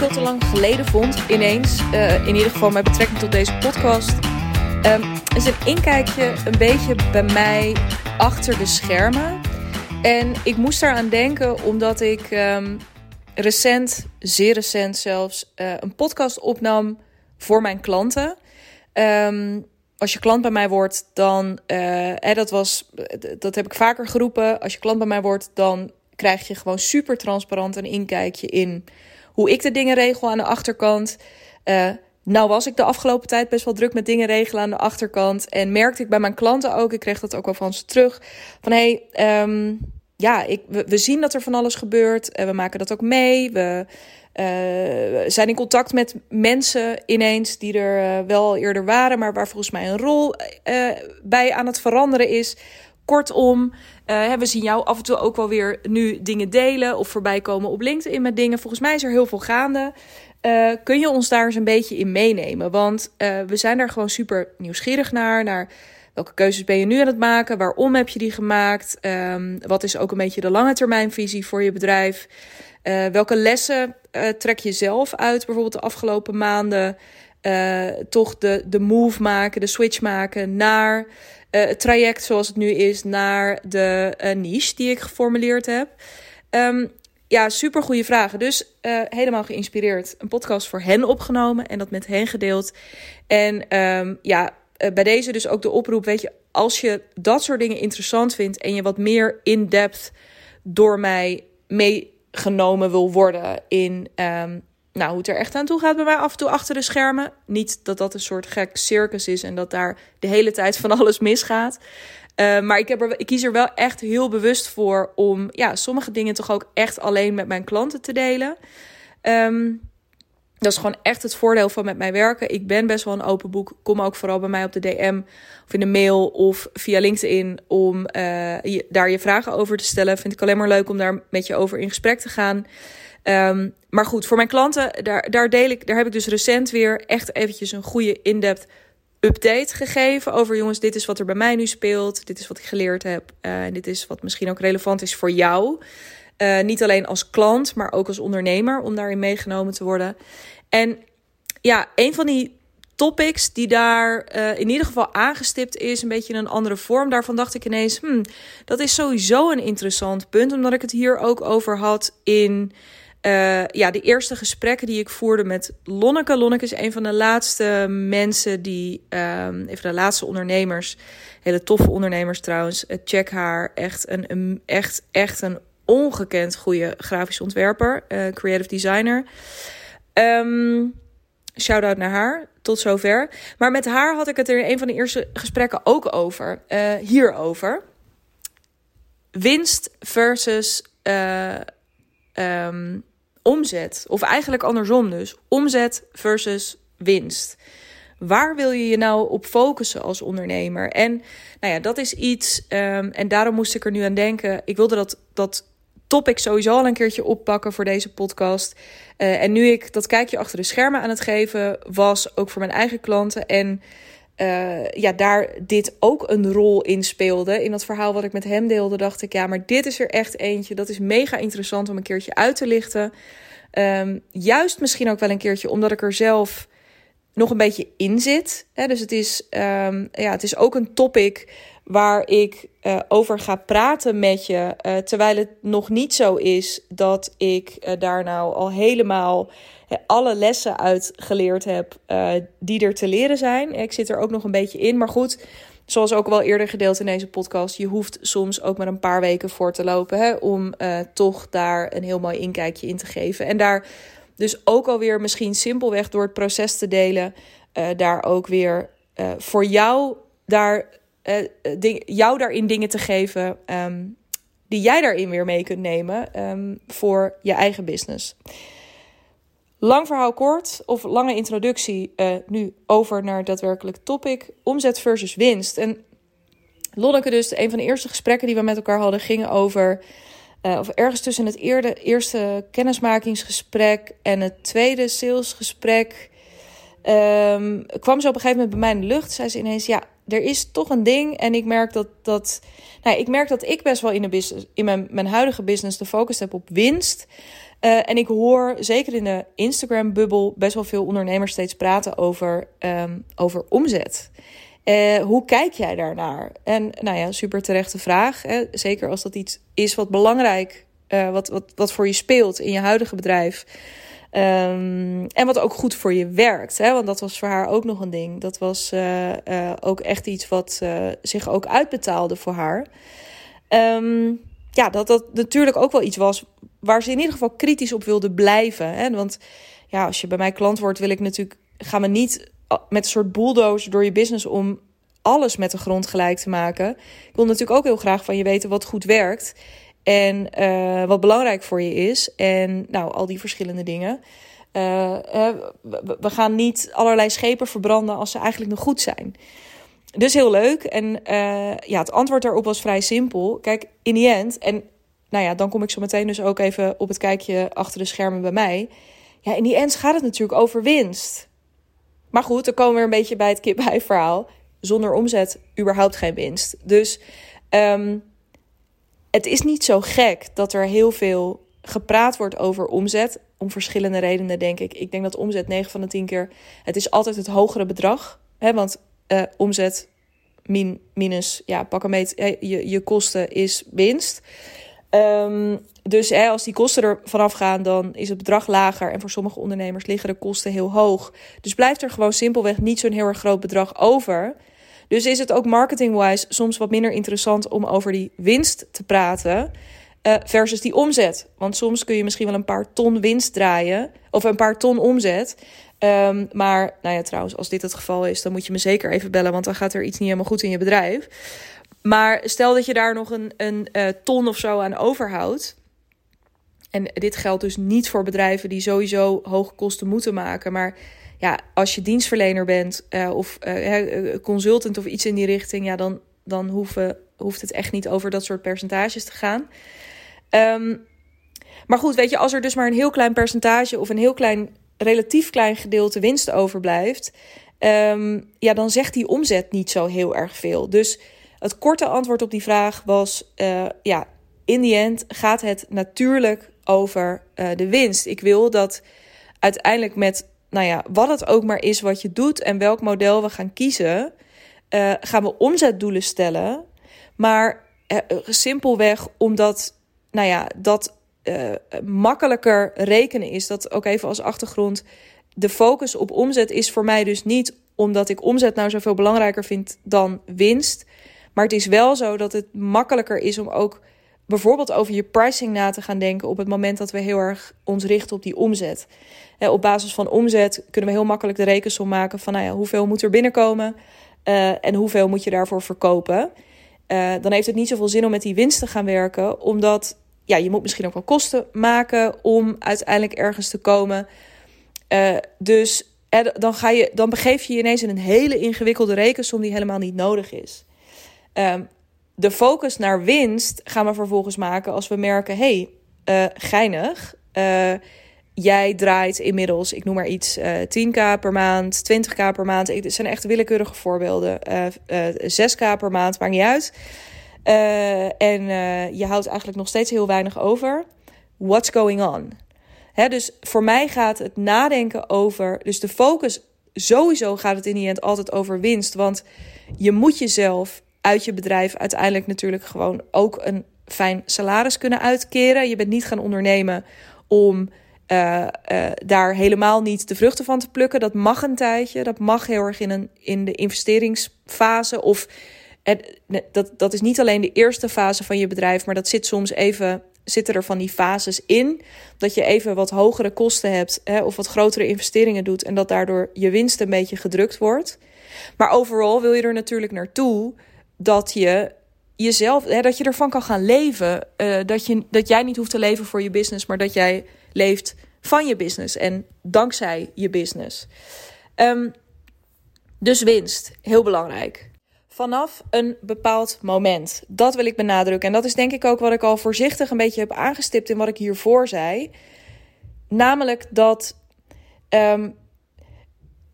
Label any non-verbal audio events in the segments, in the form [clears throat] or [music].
veel te lang geleden vond, ineens, uh, in ieder geval met betrekking tot deze podcast, um, is een inkijkje een beetje bij mij achter de schermen. En ik moest daaraan denken omdat ik um, recent, zeer recent zelfs, uh, een podcast opnam voor mijn klanten. Um, als je klant bij mij wordt, dan, uh, dat was, dat heb ik vaker geroepen. Als je klant bij mij wordt, dan krijg je gewoon super transparant een inkijkje in hoe ik de dingen regel aan de achterkant. Uh, nou was ik de afgelopen tijd best wel druk met dingen regelen aan de achterkant. En merkte ik bij mijn klanten ook, ik kreeg dat ook al van ze terug. Van hé, hey, um, ja, ik, we, zien dat er van alles gebeurt. En we maken dat ook mee. We uh, zijn in contact met mensen ineens die er uh, wel eerder waren, maar waar volgens mij een rol bij aan het veranderen is. Kortom, uh, we zien jou af en toe ook wel weer nu dingen delen of voorbij komen op LinkedIn met dingen. Volgens mij is er heel veel gaande. Uh, kun je ons daar eens een beetje in meenemen? Want uh, we zijn daar gewoon super nieuwsgierig naar. Naar welke keuzes ben je nu aan het maken? Waarom heb je die gemaakt? Um, wat is ook een beetje de lange termijnvisie voor je bedrijf? Welke lessen trek je zelf uit, bijvoorbeeld de afgelopen maanden? toch de, de move maken, de switch maken naar het traject zoals het nu is naar de uh, niche die ik geformuleerd heb? Um, ja, super goede vragen. Dus uh, helemaal geïnspireerd. Een podcast voor hen opgenomen en dat met hen gedeeld. En um, ja, bij deze dus ook de oproep. Weet je, als je dat soort dingen interessant vindt en je wat meer in-depth door mij meegenomen wil worden in um, nou, hoe het er echt aan toe gaat bij mij af en toe achter de schermen. Niet dat dat een soort gek circus is en dat daar de hele tijd van alles misgaat. Uh, maar ik, heb er, ik kies er wel echt heel bewust voor om ja, sommige dingen toch ook echt alleen met mijn klanten te delen. Um, dat is gewoon echt het voordeel van met mij werken. Ik ben best wel een open boek. Kom ook vooral bij mij op de DM of in de mail of via LinkedIn om je, daar je vragen over te stellen. Vind ik alleen maar leuk om daar met je over in gesprek te gaan. Um, maar goed, voor mijn klanten, daar, daar, deel ik, daar heb ik dus recent weer echt eventjes een goede in-depth update gegeven over jongens, dit is wat er bij mij nu speelt, dit is wat ik geleerd heb uh, en dit is wat misschien ook relevant is voor jou. Uh, niet alleen als klant, maar ook als ondernemer om daarin meegenomen te worden. En ja, een van die topics die daar uh, in ieder geval aangestipt is, een beetje in een andere vorm. Daarvan dacht ik ineens, hmm, dat is sowieso een interessant punt, omdat ik het hier ook over had in uh, ja, de eerste gesprekken die ik voerde met Lonneke. Lonneke is een van de laatste mensen die, even de laatste ondernemers, hele toffe ondernemers trouwens. Uh, check haar, echt een, een, echt, echt een ongekend goede grafisch ontwerper, uh, creative designer. Um, shout out naar haar, tot zover. Maar met haar had ik het er in een van de eerste gesprekken ook over, hierover. Winst versus um, omzet. Of eigenlijk andersom dus. Omzet versus winst. Waar wil je je nou op focussen als ondernemer? En nou ja, dat is iets. Um, en daarom moest ik er nu aan denken. Ik wilde dat, dat topic sowieso al een keertje oppakken voor deze podcast. Uh, en nu ik dat kijkje achter de schermen aan het geven was, ook voor mijn eigen klanten. En uh, ja, daar dit ook een rol in speelde. In dat verhaal wat ik met hem deelde, dacht ik, ja, maar dit is er echt eentje. Dat is mega interessant om een keertje uit te lichten. Um, juist misschien ook wel een keertje, omdat ik er zelf nog een beetje in zit. Hè? Dus het is, um, ja, het is ook een topic waar ik uh, over ga praten met je. Uh, terwijl het nog niet zo is dat ik daar nou al helemaal alle lessen uit geleerd heb die er te leren zijn. Ik zit er ook nog een beetje in. Maar goed, zoals ook wel eerder gedeeld in deze podcast, je hoeft soms ook maar een paar weken voor te lopen hè, om toch daar een heel mooi inkijkje in te geven. En daar dus ook alweer misschien simpelweg door het proces te delen, daar ook weer voor jou daar ding, jou daarin dingen te geven um, die jij daarin weer mee kunt nemen um, voor je eigen business. Lang verhaal kort of lange introductie. Uh, nu over naar daadwerkelijk topic: omzet versus winst. En Lonneke, dus een van de eerste gesprekken die we met elkaar hadden, gingen over. Uh, of ergens tussen het eerste kennismakingsgesprek en het tweede salesgesprek. Um, kwam ze op een gegeven moment bij mij in de lucht. Zei ze ineens: Ja, er is toch een ding. En ik merk dat, dat, nou, ik, merk dat ik best wel in, in mijn, mijn huidige business de focus heb op winst. En ik hoor zeker in de Instagram-bubbel best wel veel ondernemers steeds praten over, ehm, over omzet. hoe kijk jij daarnaar? En nou ja, super terechte vraag. Hè? Zeker als dat iets is wat belangrijk, wat, wat, wat voor je speelt in je huidige bedrijf. Um, en wat ook goed voor je werkt. Hè? Want dat was voor haar ook nog een ding. Dat was uh, uh, ook echt iets wat uh, zich ook uitbetaalde voor haar. Um, ja, dat dat natuurlijk ook wel iets was waar ze in ieder geval kritisch op wilde blijven. Hè? Want ja, als je bij mij klant wordt, wil ik natuurlijk. Ga me niet met een soort bulldozer door je business om alles met de grond gelijk te maken. Ik wil natuurlijk ook heel graag van je weten wat goed werkt. En uh, wat belangrijk voor je is. En nou, al die verschillende dingen. Uh, we gaan niet allerlei schepen verbranden als ze eigenlijk nog goed zijn. Dus heel leuk. En uh, ja, het antwoord daarop was vrij simpel. Kijk, in die end, en nou ja, dan kom ik zo meteen dus ook even op het kijkje achter de schermen bij mij. Ja, in die end gaat het natuurlijk over winst. Maar goed, dan komen we weer een beetje bij het kip-bij verhaal. Zonder omzet überhaupt geen winst. Dus um, het is niet zo gek dat er heel veel gepraat wordt over omzet. Om verschillende redenen, denk ik. Ik denk dat omzet 9 van de 10 keer. Het is altijd het hogere bedrag. Hè, want uh, omzet min, minus, ja, pak een meet, je, je kosten is winst. Um, dus hè, als die kosten er vanaf gaan, dan is het bedrag lager. En voor sommige ondernemers liggen de kosten heel hoog. Dus blijft er gewoon simpelweg niet zo'n heel erg groot bedrag over. Dus is het ook marketing-wise soms wat minder interessant om over die winst te praten. Uh, versus die omzet. Want soms kun je misschien wel een paar ton winst draaien. Of een paar ton omzet. Um, maar, nou ja, trouwens, als dit het geval is, dan moet je me zeker even bellen. Want dan gaat er iets niet helemaal goed in je bedrijf. Maar stel dat je daar nog een, een uh, ton of zo aan overhoudt. En dit geldt dus niet voor bedrijven die sowieso hoge kosten moeten maken. Maar ja, als je dienstverlener bent uh, of uh, consultant of iets in die richting, ja, dan, dan hoeven, hoeft het echt niet over dat soort percentages te gaan. Um, maar goed, weet je, als er dus maar een heel klein percentage of een heel klein, relatief klein gedeelte winst overblijft, um, ja, dan zegt die omzet niet zo heel erg veel. Dus het korte antwoord op die vraag was: uh, ja, in die end gaat het natuurlijk over de winst. Ik wil dat uiteindelijk met nou ja, wat het ook maar is wat je doet en welk model we gaan kiezen, uh, gaan we omzetdoelen stellen. Maar simpelweg omdat, nou ja, dat uh, makkelijker rekenen is. Dat ook even als achtergrond. De focus op omzet is voor mij dus niet omdat ik omzet nou zoveel belangrijker vind dan winst. Maar het is wel zo dat het makkelijker is om ook bijvoorbeeld over je pricing na te gaan denken op het moment dat we heel erg ons richten op die omzet. op basis van omzet kunnen we heel makkelijk de rekensom maken van nou ja, hoeveel moet er binnenkomen uh, en hoeveel moet je daarvoor verkopen. Dan heeft het niet zoveel zin om met die winst te gaan werken, omdat ja, je moet misschien ook wel kosten maken om uiteindelijk ergens te komen. Uh, dus dan, ga je, dan begeef je je ineens in een hele ingewikkelde rekensom die helemaal niet nodig is. Um, de focus naar winst gaan we vervolgens maken als we merken: hey, uh, geinig. Jij draait inmiddels, ik noem maar iets, uh, 10k per maand, 20k per maand. Het zijn echt willekeurige voorbeelden. 6k per maand, maakt niet uit. En je houdt eigenlijk nog steeds heel weinig over. What's going on? Hè, dus voor mij gaat het nadenken over, dus de focus, sowieso gaat het in die end altijd over winst. Want je moet jezelf uit je bedrijf uiteindelijk natuurlijk gewoon ook een fijn salaris kunnen uitkeren. Je bent niet gaan ondernemen om uh, daar helemaal niet de vruchten van te plukken. Dat mag een tijdje. Dat mag heel erg in, een, in de investeringsfase. Of het, dat, dat is niet alleen de eerste fase van je bedrijf, maar dat zit soms even. Zitten er van die fases in dat je even wat hogere kosten hebt hè, of wat grotere investeringen doet en dat daardoor je winst een beetje gedrukt wordt. Maar overal wil je er natuurlijk naartoe dat je jezelf, hè, dat je ervan kan gaan leven. Uh, dat, je, dat jij niet hoeft te leven voor je business, maar dat jij leeft van je business en dankzij je business. Um, dus winst, heel belangrijk. Vanaf een bepaald moment. Dat wil ik benadrukken. En dat is denk ik ook wat ik al voorzichtig een beetje heb aangestipt in wat ik hiervoor zei. Namelijk dat um,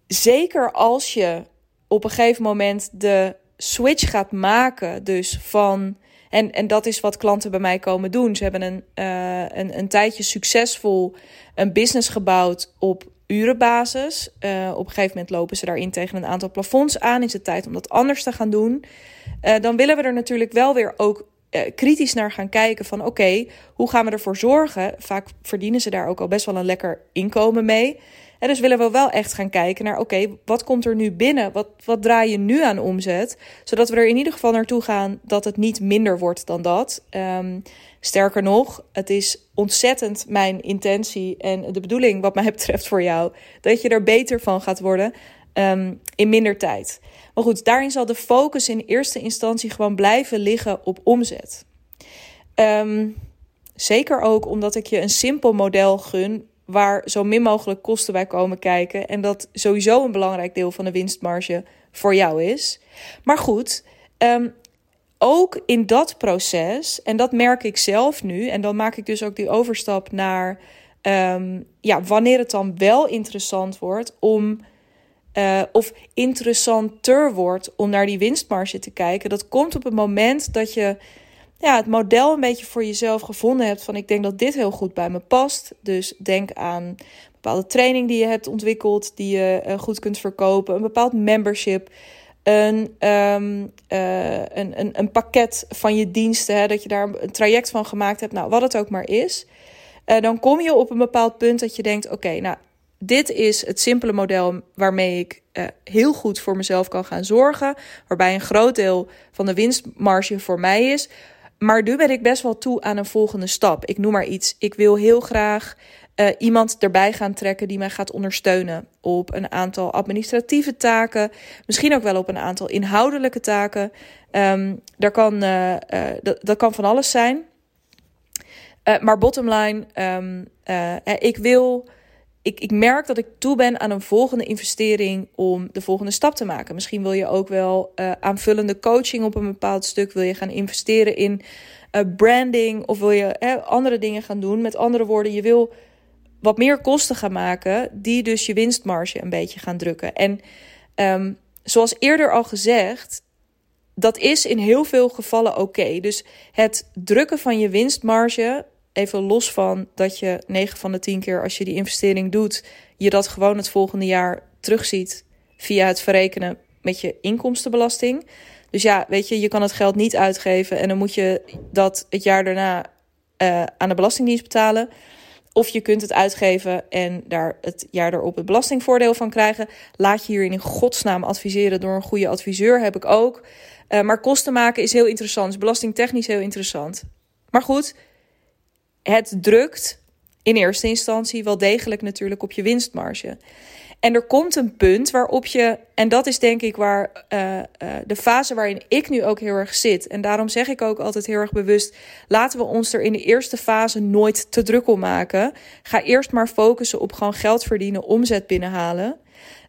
zeker als je op een gegeven moment de switch gaat maken, dus van En, en dat is wat klanten bij mij komen doen. Ze hebben een, uh, een, een tijdje succesvol een business gebouwd op urenbasis. Uh, op een gegeven moment lopen ze daarin tegen een aantal plafonds aan. Is het tijd om dat anders te gaan doen? Uh, dan willen we er natuurlijk wel weer ook kritisch naar gaan kijken van oké, hoe gaan we ervoor zorgen? Vaak verdienen ze daar ook al best wel een lekker inkomen mee. En dus willen we wel echt gaan kijken naar, oké, wat komt er nu binnen? Wat, wat draai je nu aan omzet? Zodat we er in ieder geval naartoe gaan dat het niet minder wordt dan dat. Um, sterker nog, het is ontzettend mijn intentie en de bedoeling wat mij [laughs] betreft voor jou, dat je er beter van gaat worden um, in minder tijd. Maar goed, daarin zal de focus in eerste instantie gewoon blijven liggen op omzet. Um, zeker ook omdat ik je een simpel model gun waar zo min mogelijk kosten bij komen kijken. En dat sowieso een belangrijk deel van de winstmarge voor jou is. Maar goed, um, ook in dat proces, en dat merk ik zelf nu, en dan maak ik dus ook die overstap naar um, ja, wanneer het dan wel interessant wordt om. Uh, of interessanter wordt om naar die winstmarge te kijken. Dat komt op het moment dat je ja, het model een beetje voor jezelf gevonden hebt van ik denk dat dit heel goed bij me past. Dus denk aan bepaalde training die je hebt ontwikkeld, die je uh, goed kunt verkopen, een bepaald membership, een, um, uh, een, een, een pakket van je diensten, hè, dat je daar een traject van gemaakt hebt, nou wat het ook maar is. Dan kom je op een bepaald punt dat je denkt: oké, nou dit is het simpele model waarmee ik uh, heel goed voor mezelf kan gaan zorgen. Waarbij een groot deel van de winstmarge voor mij is. Maar nu ben ik best wel toe aan een volgende stap. Ik noem maar iets. Ik wil heel graag uh, iemand erbij gaan trekken die mij gaat ondersteunen op een aantal administratieve taken. Misschien ook wel op een aantal inhoudelijke taken. Um, daar kan, uh, dat, kan van alles zijn. maar bottom line, um, ik wil ik, ik merk dat ik toe ben aan een volgende investering om de volgende stap te maken. Misschien wil je ook wel uh, aanvullende coaching op een bepaald stuk. Wil je gaan investeren in uh, branding of wil je andere dingen gaan doen. Met andere woorden, je wil wat meer kosten gaan maken die dus je winstmarge een beetje gaan drukken. En um, zoals eerder al gezegd, dat is in heel veel gevallen oké. Dus het drukken van je winstmarge even los van dat je 9 van de 10 keer als je die investering doet, je dat gewoon het volgende jaar terugziet via het verrekenen met je inkomstenbelasting. Dus ja, weet je, je kan het geld niet uitgeven en dan moet je dat het jaar daarna uh, aan de Belastingdienst betalen. Of je kunt het uitgeven en daar het jaar erop het belastingvoordeel van krijgen. Laat je hierin in godsnaam adviseren door een goede adviseur, heb ik ook. Uh, maar kosten maken is heel interessant, is belastingtechnisch heel interessant. Maar goed, het drukt in eerste instantie wel degelijk natuurlijk op je winstmarge. En er komt een punt waarop je, en dat is denk ik waar uh, uh, de fase waarin ik nu ook heel erg zit. En daarom zeg ik ook altijd heel erg bewust: laten we ons er in de eerste fase nooit te druk om maken. Ga eerst maar focussen op gewoon geld verdienen, omzet binnenhalen.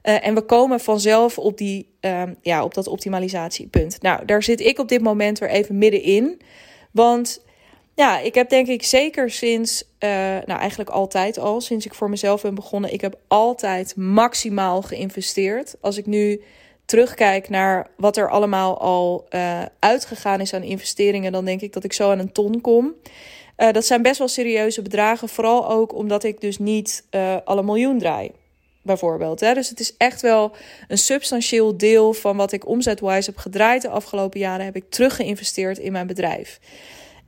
Uh, en we komen vanzelf op, die, ja, op dat optimalisatiepunt. Nou, daar zit ik op dit moment weer even middenin. Want ja, ik heb denk ik zeker sinds, uh, nou eigenlijk altijd al, sinds ik voor mezelf ben begonnen, ik heb altijd maximaal geïnvesteerd. Als ik nu terugkijk naar wat er allemaal al uh, uitgegaan is aan investeringen, dan denk ik dat ik zo aan een ton kom. Uh, dat zijn best wel serieuze bedragen, vooral ook omdat ik dus niet alle miljoen draai. Bijvoorbeeld. Hè? Dus het is echt wel een substantieel deel van wat ik omzetwise heb gedraaid de afgelopen jaren, heb ik teruggeïnvesteerd in mijn bedrijf.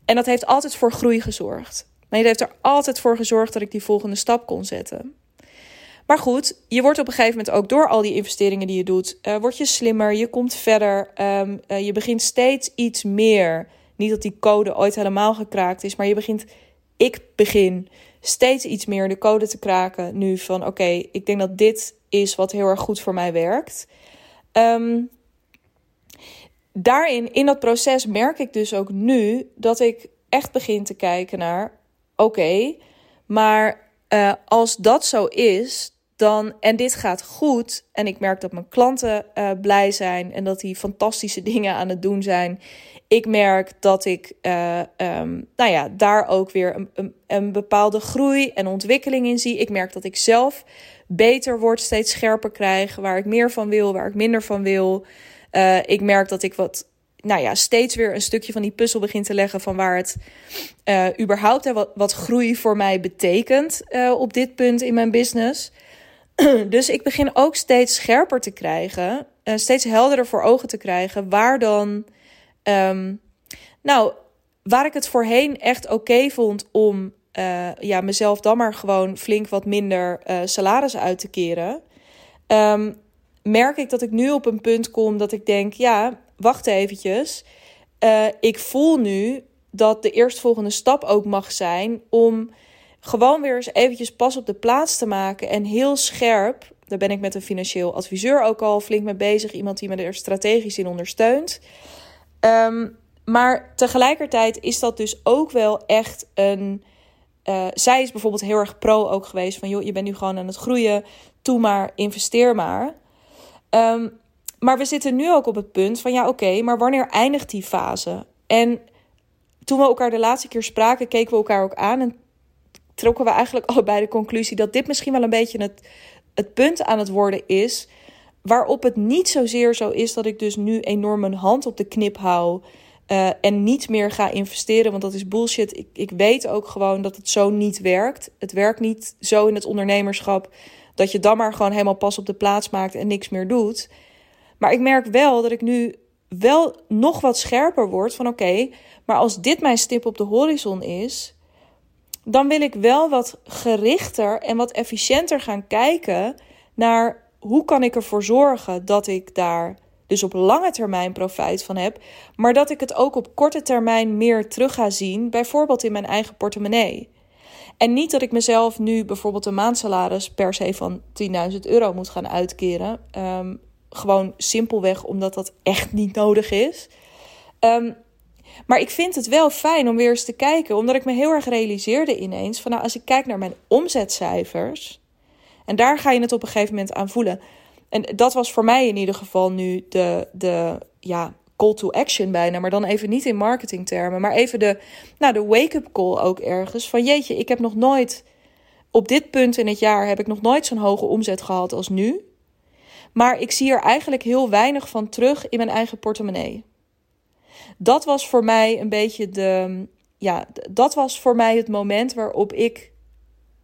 En dat heeft altijd voor groei gezorgd. Maar het heeft er altijd voor gezorgd dat ik die volgende stap kon zetten. Maar goed, je wordt op een gegeven moment ook door al die investeringen die je doet, uh, word je slimmer, je komt verder, um, uh, je begint steeds iets meer. Niet dat die code ooit helemaal gekraakt is, maar je begint, ik begin steeds iets meer de code te kraken nu van oké, ik denk dat dit is wat heel erg goed voor mij werkt. Um, daarin, in dat proces, merk ik dus ook nu dat ik echt begin te kijken naar: oké, maar uh, als dat zo is, dan, en dit gaat goed, en ik merk dat mijn klanten uh, blij zijn en dat die fantastische [laughs] dingen aan het doen zijn. Ik merk dat ik uh, um, nou ja, daar ook weer een, een, een, bepaalde groei en ontwikkeling in zie. Ik merk dat ik zelf beter word, steeds scherper krijg, waar ik meer van wil, waar ik minder van wil. Uh, ik merk dat ik wat nou ja, steeds weer een stukje van die puzzel begin te leggen van waar het uh, überhaupt en wat, wat groei voor mij betekent uh, op dit punt in mijn business. [clears throat] dus ik begin ook steeds scherper te krijgen, steeds helderder voor ogen te krijgen, waar dan, um, nou, waar ik het voorheen echt oké vond om ja, mezelf dan maar gewoon flink wat minder salaris uit te keren. Um, merk ik dat ik nu op een punt kom dat ik denk, ja, wacht eventjes. Uh, ik voel nu dat de eerstvolgende stap ook mag zijn om gewoon weer eens eventjes pas op de plaats te maken en heel scherp. Daar ben ik met een financieel adviseur ook al flink mee bezig. Iemand die me er strategisch in ondersteunt. Um, maar tegelijkertijd is dat dus ook wel echt een. Uh, zij is bijvoorbeeld heel erg pro ook geweest van joh, je bent nu gewoon aan het groeien. Doe maar, investeer maar. Um, maar we zitten nu ook op het punt van ja, oké, maar wanneer eindigt die fase? En toen we elkaar de laatste keer spraken, keken we elkaar ook aan en trokken we eigenlijk [laughs] allebei de conclusie dat dit misschien wel een beetje het, het punt aan het worden is. Waarop het niet zozeer zo is dat ik dus nu enorm mijn hand op de knip hou. Uh, en niet meer ga investeren, want dat is bullshit. Ik, ik weet ook gewoon dat het zo niet werkt. Het werkt niet zo in het ondernemerschap dat je dan maar gewoon helemaal pas op de plaats maakt en niks meer doet. Maar ik merk wel dat ik nu wel nog wat scherper word van oké, maar als dit mijn stip op de horizon is, dan wil ik wel wat gerichter en wat efficiënter gaan kijken naar hoe kan ik ervoor zorgen dat ik daar dus op lange termijn profijt van heb, maar dat ik het ook op korte termijn meer terug ga zien, bijvoorbeeld in mijn eigen portemonnee. En niet dat ik mezelf nu bijvoorbeeld een maandsalaris per se van 10.000 euro moet gaan uitkeren. Ehm, gewoon simpelweg omdat dat echt niet nodig is. Um, maar ik vind het wel fijn om weer eens te kijken, omdat ik me heel erg realiseerde ineens van nou, als ik kijk naar mijn omzetcijfers, en daar ga je het op een gegeven moment aan voelen. En dat was voor mij in ieder geval nu de, de ja, call to action bijna, maar dan even niet in marketingtermen, maar even de, nou, de wake-up call ook ergens van jeetje, ik heb nog nooit, op dit punt in het jaar heb ik nog nooit zo'n hoge omzet gehad als nu. Maar ik zie er eigenlijk heel weinig van terug in mijn eigen portemonnee. Dat was voor mij een beetje de. Ja, dat was voor mij het moment waarop ik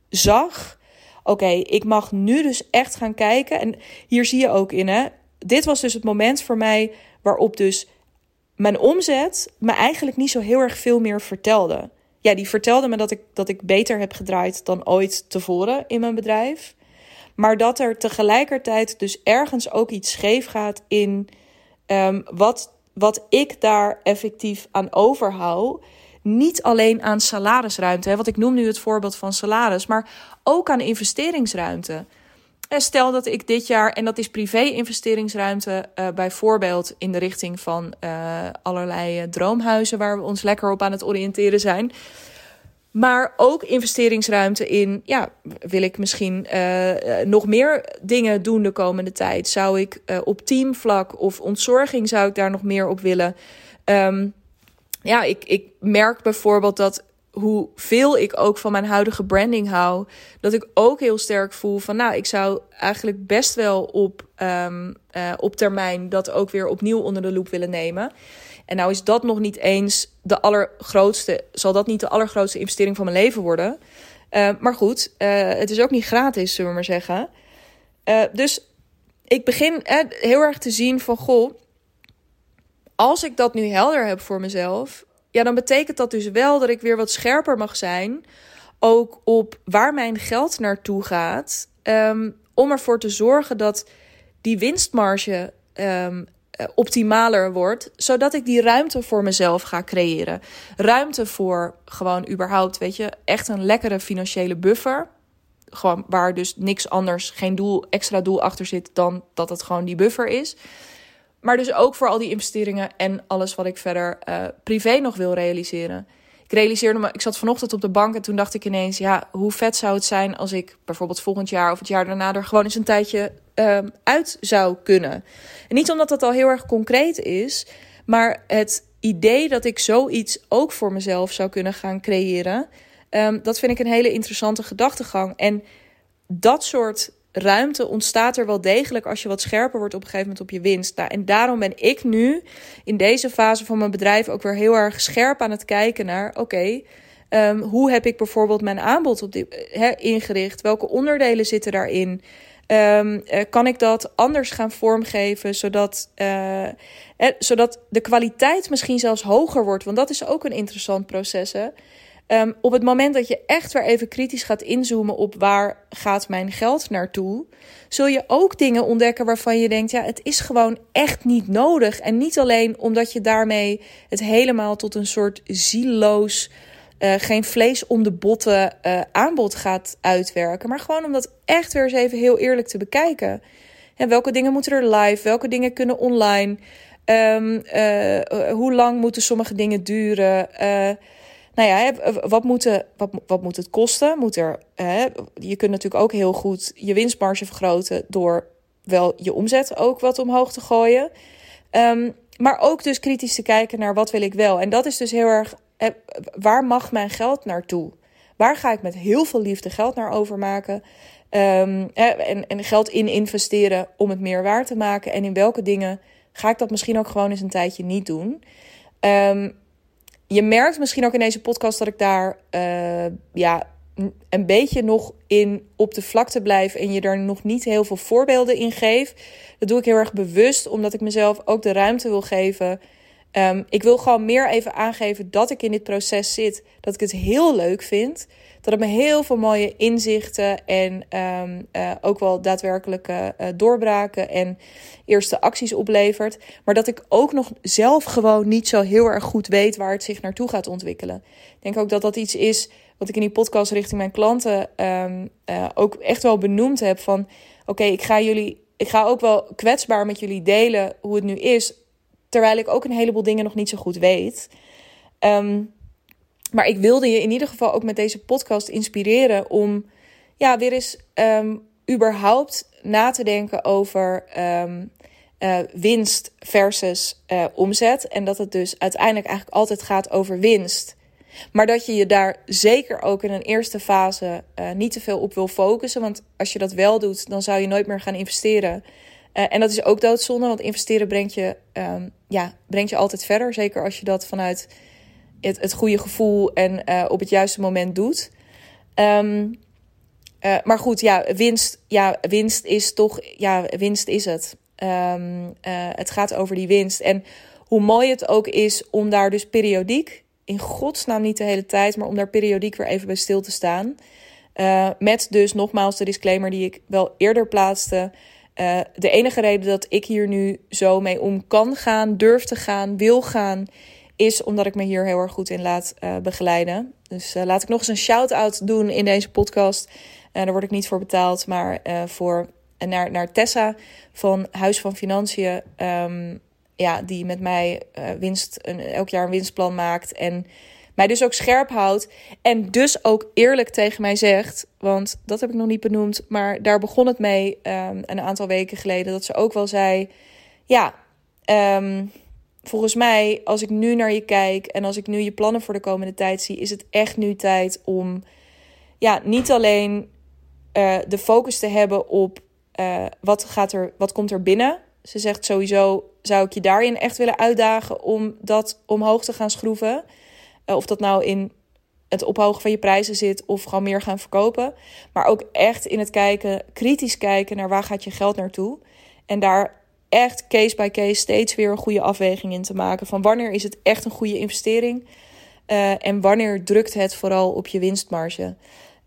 zag. Oké, ik mag nu dus echt gaan kijken. En hier zie je ook in, hè. Dit was dus het moment voor mij waarop dus mijn omzet me eigenlijk niet zo heel erg veel meer vertelde. Ja, die vertelde me dat ik, dat ik beter heb gedraaid dan ooit tevoren in mijn bedrijf. Maar dat er tegelijkertijd dus ergens ook iets scheef gaat in um, wat, wat ik daar effectief aan overhoud. Niet alleen aan salarisruimte, hè, want ik noem nu het voorbeeld van salaris, maar ook aan investeringsruimte. En stel dat ik dit jaar, en dat is privé-investeringsruimte, uh, bijvoorbeeld in de richting van uh, allerlei uh, droomhuizen waar we ons lekker op aan het oriënteren zijn. Maar ook investeringsruimte in, ja, wil ik misschien nog meer dingen doen de komende tijd? Zou ik op teamvlak of ontzorging zou ik daar nog meer op willen? Um, ja, ik, ik merk bijvoorbeeld dat hoeveel ik ook van mijn huidige branding hou, dat ik ook heel sterk voel van, nou, ik zou eigenlijk best wel op, um, uh, op termijn dat ook weer opnieuw onder de loep willen nemen. En nou is dat nog niet eens de allergrootste, zal dat niet de allergrootste investering van mijn leven worden. Uh, maar goed, uh, het is ook niet gratis, zullen we maar zeggen. Dus ik begin heel erg te zien van, goh, als ik dat nu helder heb voor mezelf, ja, dan betekent dat dus wel dat ik weer wat scherper mag zijn. Ook op waar mijn geld naartoe gaat. Um, om ervoor te zorgen dat die winstmarge um, uh, optimaler wordt, zodat ik die ruimte voor mezelf ga creëren. Ruimte voor gewoon überhaupt, weet je, echt een lekkere financiële buffer. Gewoon waar dus niks anders, geen doel, extra doel achter zit dan dat het gewoon die buffer is. Maar dus ook voor al die investeringen en alles wat ik verder uh, privé nog wil realiseren. Ik realiseerde me, ik zat vanochtend op de bank en toen dacht ik ineens, ja, hoe vet zou het zijn als ik bijvoorbeeld volgend jaar of het jaar daarna er gewoon eens een tijdje um, uit zou kunnen. En niet omdat dat al heel erg concreet is, maar het idee dat ik zoiets ook voor mezelf zou kunnen gaan creëren, um, dat vind ik een hele interessante gedachtegang. En dat soort ruimte ontstaat er wel degelijk als je wat scherper wordt op een gegeven moment op je winst. Nou, en daarom ben ik nu in deze fase van mijn bedrijf ook weer heel erg scherp aan het kijken naar: oké, ehm, hoe heb ik bijvoorbeeld mijn aanbod op die, ingericht? Welke onderdelen zitten daarin? Um, kan ik dat anders gaan vormgeven, zodat, uh, zodat de kwaliteit misschien zelfs hoger wordt? Want dat is ook een interessant proces. Hè? Um, op het moment dat je echt weer even kritisch gaat inzoomen op waar gaat mijn geld naartoe, zul je ook dingen ontdekken waarvan je denkt, ja, het is gewoon echt niet nodig. En niet alleen omdat je daarmee het helemaal tot een soort zieloos uh, geen vlees om de botten uh, aanbod gaat uitwerken. Maar gewoon om dat echt weer eens even heel eerlijk te bekijken. En welke dingen moeten er live? Welke dingen kunnen online? Um, uh, hoe lang moeten sommige dingen duren? Nou ja, wat, moet, wat, wat moet het kosten? Moet er, je kunt natuurlijk ook heel goed je winstmarge vergroten door wel je omzet ook wat omhoog te gooien. Um, maar ook dus kritisch te kijken naar wat wil ik wel. En dat is dus heel erg waar mag mijn geld naartoe? Waar ga ik met heel veel liefde geld naar overmaken? Um, en, en geld in investeren om het meer waard te maken? En in welke dingen ga ik dat misschien ook gewoon eens een tijdje niet doen? Um, je merkt misschien ook in deze podcast dat ik daar uh, ja, een beetje nog in op de vlakte blijf en je daar nog niet heel veel voorbeelden in geef. Dat doe ik heel erg bewust, omdat ik mezelf ook de ruimte wil geven Um, ik wil gewoon meer even aangeven dat ik in dit proces zit. Dat ik het heel leuk vind. Dat het me heel veel mooie inzichten en um, uh, ook wel daadwerkelijke uh, doorbraken en eerste acties oplevert. Maar dat ik ook nog zelf gewoon niet zo heel erg goed weet waar het zich naartoe gaat ontwikkelen. Ik denk ook dat dat iets is wat ik in die podcast richting mijn klanten um, uh, ook echt wel benoemd heb. Van oké, ik ga jullie. Ik ga ook wel kwetsbaar met jullie delen hoe het nu is Terwijl ik ook een heleboel dingen nog niet zo goed weet. Um, maar ik wilde je in ieder geval ook met deze podcast inspireren om ja, weer eens um, überhaupt na te denken over um, uh, winst versus uh, omzet. En dat het dus uiteindelijk eigenlijk altijd gaat over winst. Maar dat je je daar zeker ook in een eerste fase uh, niet te veel op wil focussen. Want als je dat wel doet, dan zou je nooit meer gaan investeren. Uh, en dat is ook doodzonde, want investeren brengt je, um, ja, brengt je altijd verder. Zeker als je dat vanuit het, het goede gevoel en uh, op het juiste moment doet. Um, uh, maar goed, ja winst, ja, winst is toch, ja, winst is het. Um, het gaat over die winst. En hoe mooi het ook is om daar dus periodiek, in godsnaam niet de hele tijd, maar om daar periodiek weer even bij stil te staan. met dus nogmaals de disclaimer die ik wel eerder plaatste. Uh, de enige reden dat ik hier nu zo mee om kan gaan, durf te gaan, wil gaan, is omdat ik me hier heel erg goed in laat uh, begeleiden. Dus uh, laat ik nog eens een shout-out doen in deze podcast. daar word ik niet voor betaald, maar voor, naar, naar Tessa van Huis van Financiën. Um, ja, die met mij winst, een, elk jaar een winstplan maakt. En mij dus ook scherp houdt. En dus ook eerlijk tegen mij zegt. Want dat heb ik nog niet benoemd. Maar daar begon het mee um, een aantal weken geleden. Dat ze ook wel zei: Ja, um, volgens mij, als ik nu naar je kijk. En als ik nu je plannen voor de komende tijd zie. Is het echt nu tijd om. Ja, niet alleen uh, de focus te hebben op. Uh, wat, gaat er, wat komt er binnen? Ze zegt sowieso zou ik je daarin echt willen uitdagen om dat omhoog te gaan schroeven. Uh, of dat nou in het ophogen van je prijzen zit of gewoon meer gaan verkopen. Maar ook echt in het kijken, kritisch kijken naar waar gaat je geld naartoe. En daar echt case by case steeds weer een goede afweging in te maken. Van wanneer is het echt een goede investering? Uh, en wanneer drukt het vooral op je winstmarge?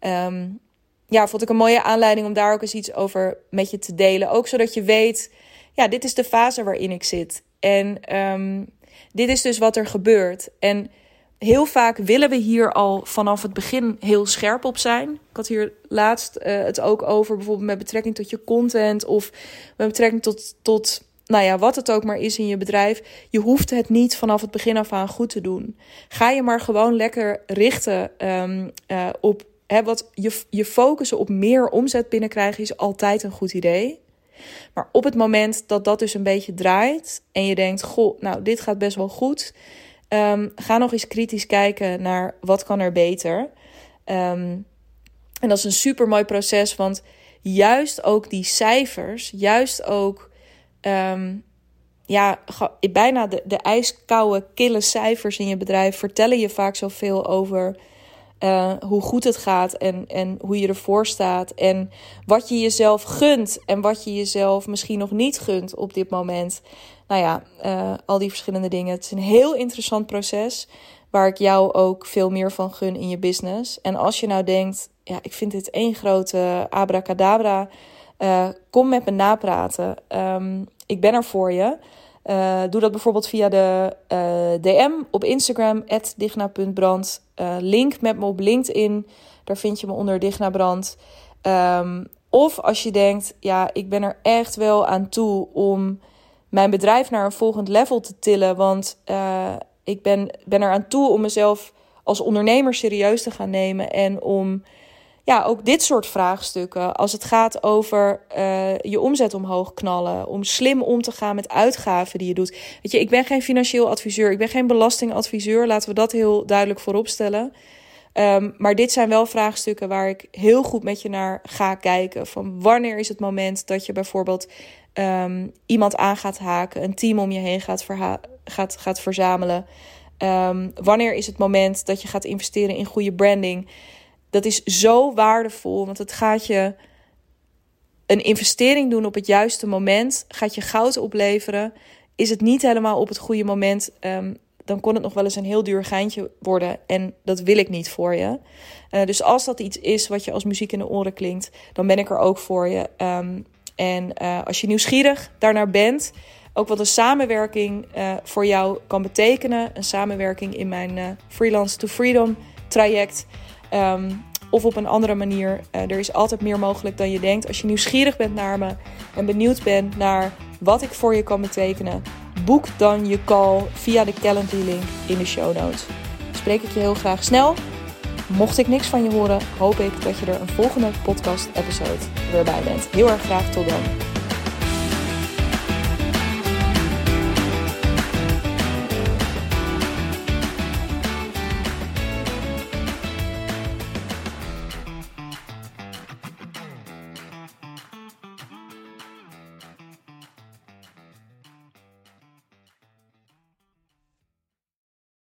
Um, ja, vond ik een mooie aanleiding om daar ook eens iets over met je te delen. Ook zodat je weet, ja, dit is de fase waarin ik zit. En um, dit is dus wat er gebeurt. En heel vaak willen we hier al vanaf het begin heel scherp op zijn. Ik had hier laatst uh, het ook over, bijvoorbeeld met betrekking tot je content of met betrekking tot, tot, nou ja, wat het ook maar is in je bedrijf. Je hoeft het niet vanaf het begin af aan goed te doen. Ga je maar gewoon lekker richten um, uh, op hè, wat je, je focussen op meer omzet binnenkrijgen is altijd een goed idee. Maar op het moment dat dat dus een beetje draait en je denkt, goh, nou, dit gaat best wel goed Um, ga nog eens kritisch kijken naar wat kan er beter. Um, en dat is een super mooi proces, want juist ook die cijfers, juist ook ehm, ja, bijna de, de ijskoude, kille cijfers in je bedrijf vertellen je vaak zoveel over uh, hoe goed het gaat en, en hoe je ervoor staat. En wat je jezelf gunt en wat je jezelf misschien nog niet gunt op dit moment. Nou ja, uh, al die verschillende dingen. Het is een heel interessant proces waar ik jou ook veel meer van gun in je business. En als je nou denkt, ja, ik vind dit één grote abracadabra, uh, kom met me napraten. Um, ik ben er voor je. Uh, doe dat bijvoorbeeld via de DM op Instagram, digna.brand. Link met me op LinkedIn, daar vind je me onder Dignabrand. Um, of als je denkt, ja, ik ben er echt wel aan toe om mijn bedrijf naar een volgend level te tillen. Want ik ben, ben er aan toe om mezelf als ondernemer serieus te gaan nemen. En om ja, ook dit soort vraagstukken. Als het gaat over uh, je omzet omhoog knallen. Om slim om te gaan met uitgaven die je doet. Weet je, ik ben geen financieel adviseur. Ik ben geen belastingadviseur. Laten we dat heel duidelijk vooropstellen. Um, maar dit zijn wel vraagstukken waar ik heel goed met je naar ga kijken. Van wanneer is het moment dat je bijvoorbeeld um, iemand aan gaat haken, een team om je heen gaat, gaat, gaat verzamelen. Um, wanneer is het moment dat je gaat investeren in goede branding? Dat is zo waardevol, want het gaat je een investering doen op het juiste moment, gaat je goud opleveren. Is het niet helemaal op het goede moment, um, dan kon het nog wel eens een heel duur geintje worden. En dat wil ik niet voor je. Uh, dus als dat iets is wat je als muziek in de oren klinkt, dan ben ik er ook voor je. En uh, als je nieuwsgierig daarnaar bent, ook wat een samenwerking uh, voor jou kan betekenen. Een samenwerking in mijn Freelance to Freedom traject. Um, of op een andere manier. Er is altijd meer mogelijk dan je denkt. Als je nieuwsgierig bent naar me en benieuwd bent naar wat ik voor je kan betekenen, boek dan je call via de Calendly link in de show notes. Spreek ik je heel graag snel. Mocht ik niks van je horen, hoop ik dat je er een volgende podcast episode weer bij bent. Heel erg graag tot dan.